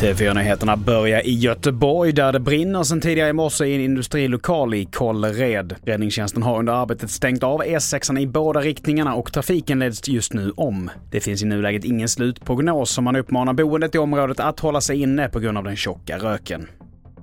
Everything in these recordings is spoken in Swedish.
TV4-nyheterna börjar i Göteborg där det brinner sedan tidigare i morse i en industrilokal i Kållered. Räddningstjänsten har under arbetet stängt av E6 i båda riktningarna och trafiken leds just nu om. Det finns i nuläget ingen slutprognos som man uppmanar boendet i området att hålla sig inne på grund av den tjocka röken.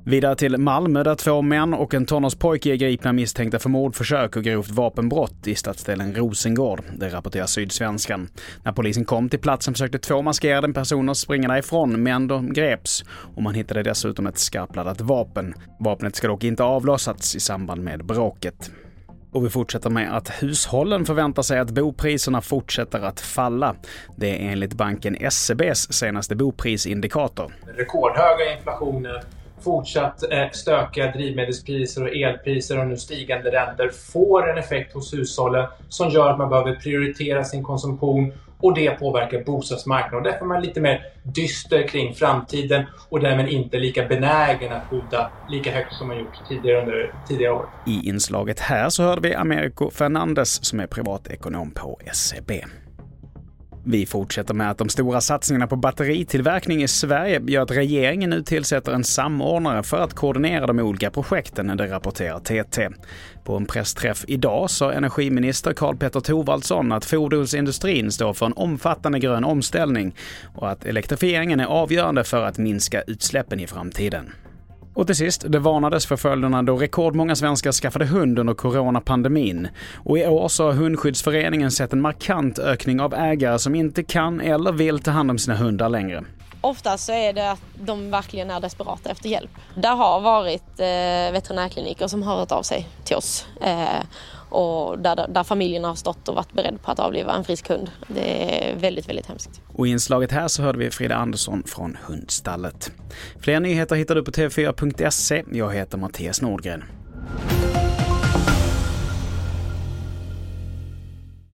Vidare till Malmö där två män och en tonårspojke är gripna misstänkta för mordförsök och grovt vapenbrott i stadsdelen Rosengård. Det rapporterar Sydsvenskan. När polisen kom till platsen försökte två maskerade personer springa därifrån, men de greps. Och man hittade dessutom ett skarpladdat vapen. Vapnet ska dock inte avlossats i samband med bråket. Och vi fortsätter med att hushållen förväntar sig att bopriserna fortsätter att falla. Det är enligt banken SEBs senaste boprisindikator. Rekordhöga inflationen fortsatt eh, stökiga drivmedelspriser och elpriser och nu stigande räntor får en effekt hos hushållen som gör att man behöver prioritera sin konsumtion och det påverkar bostadsmarknaden. Och därför är man lite mer dyster kring framtiden och därmed inte lika benägen att skjuta lika högt som man gjort tidigare under tidigare år. I inslaget här så hörde vi Americo Fernandes som är privatekonom på SEB. Vi fortsätter med att de stora satsningarna på batteritillverkning i Sverige gör att regeringen nu tillsätter en samordnare för att koordinera de olika projekten, det rapporterar TT. På en pressträff idag sa energiminister Karl Petter Thorwaldsson att fordonsindustrin står för en omfattande grön omställning och att elektrifieringen är avgörande för att minska utsläppen i framtiden. Och till sist, det varnades för följderna då rekordmånga svenskar skaffade hund under coronapandemin. Och i år så har Hundskyddsföreningen sett en markant ökning av ägare som inte kan eller vill ta hand om sina hundar längre. Oftast så är det att de verkligen är desperata efter hjälp. Det har varit eh, veterinärkliniker som har hört av sig till oss. Eh, och där, där familjerna har stått och varit beredda på att avliva en frisk hund. Det är väldigt, väldigt hemskt. Och i inslaget här så hörde vi Frida Andersson från Hundstallet. Fler nyheter hittar du på tv4.se. Jag heter Mattias Nordgren.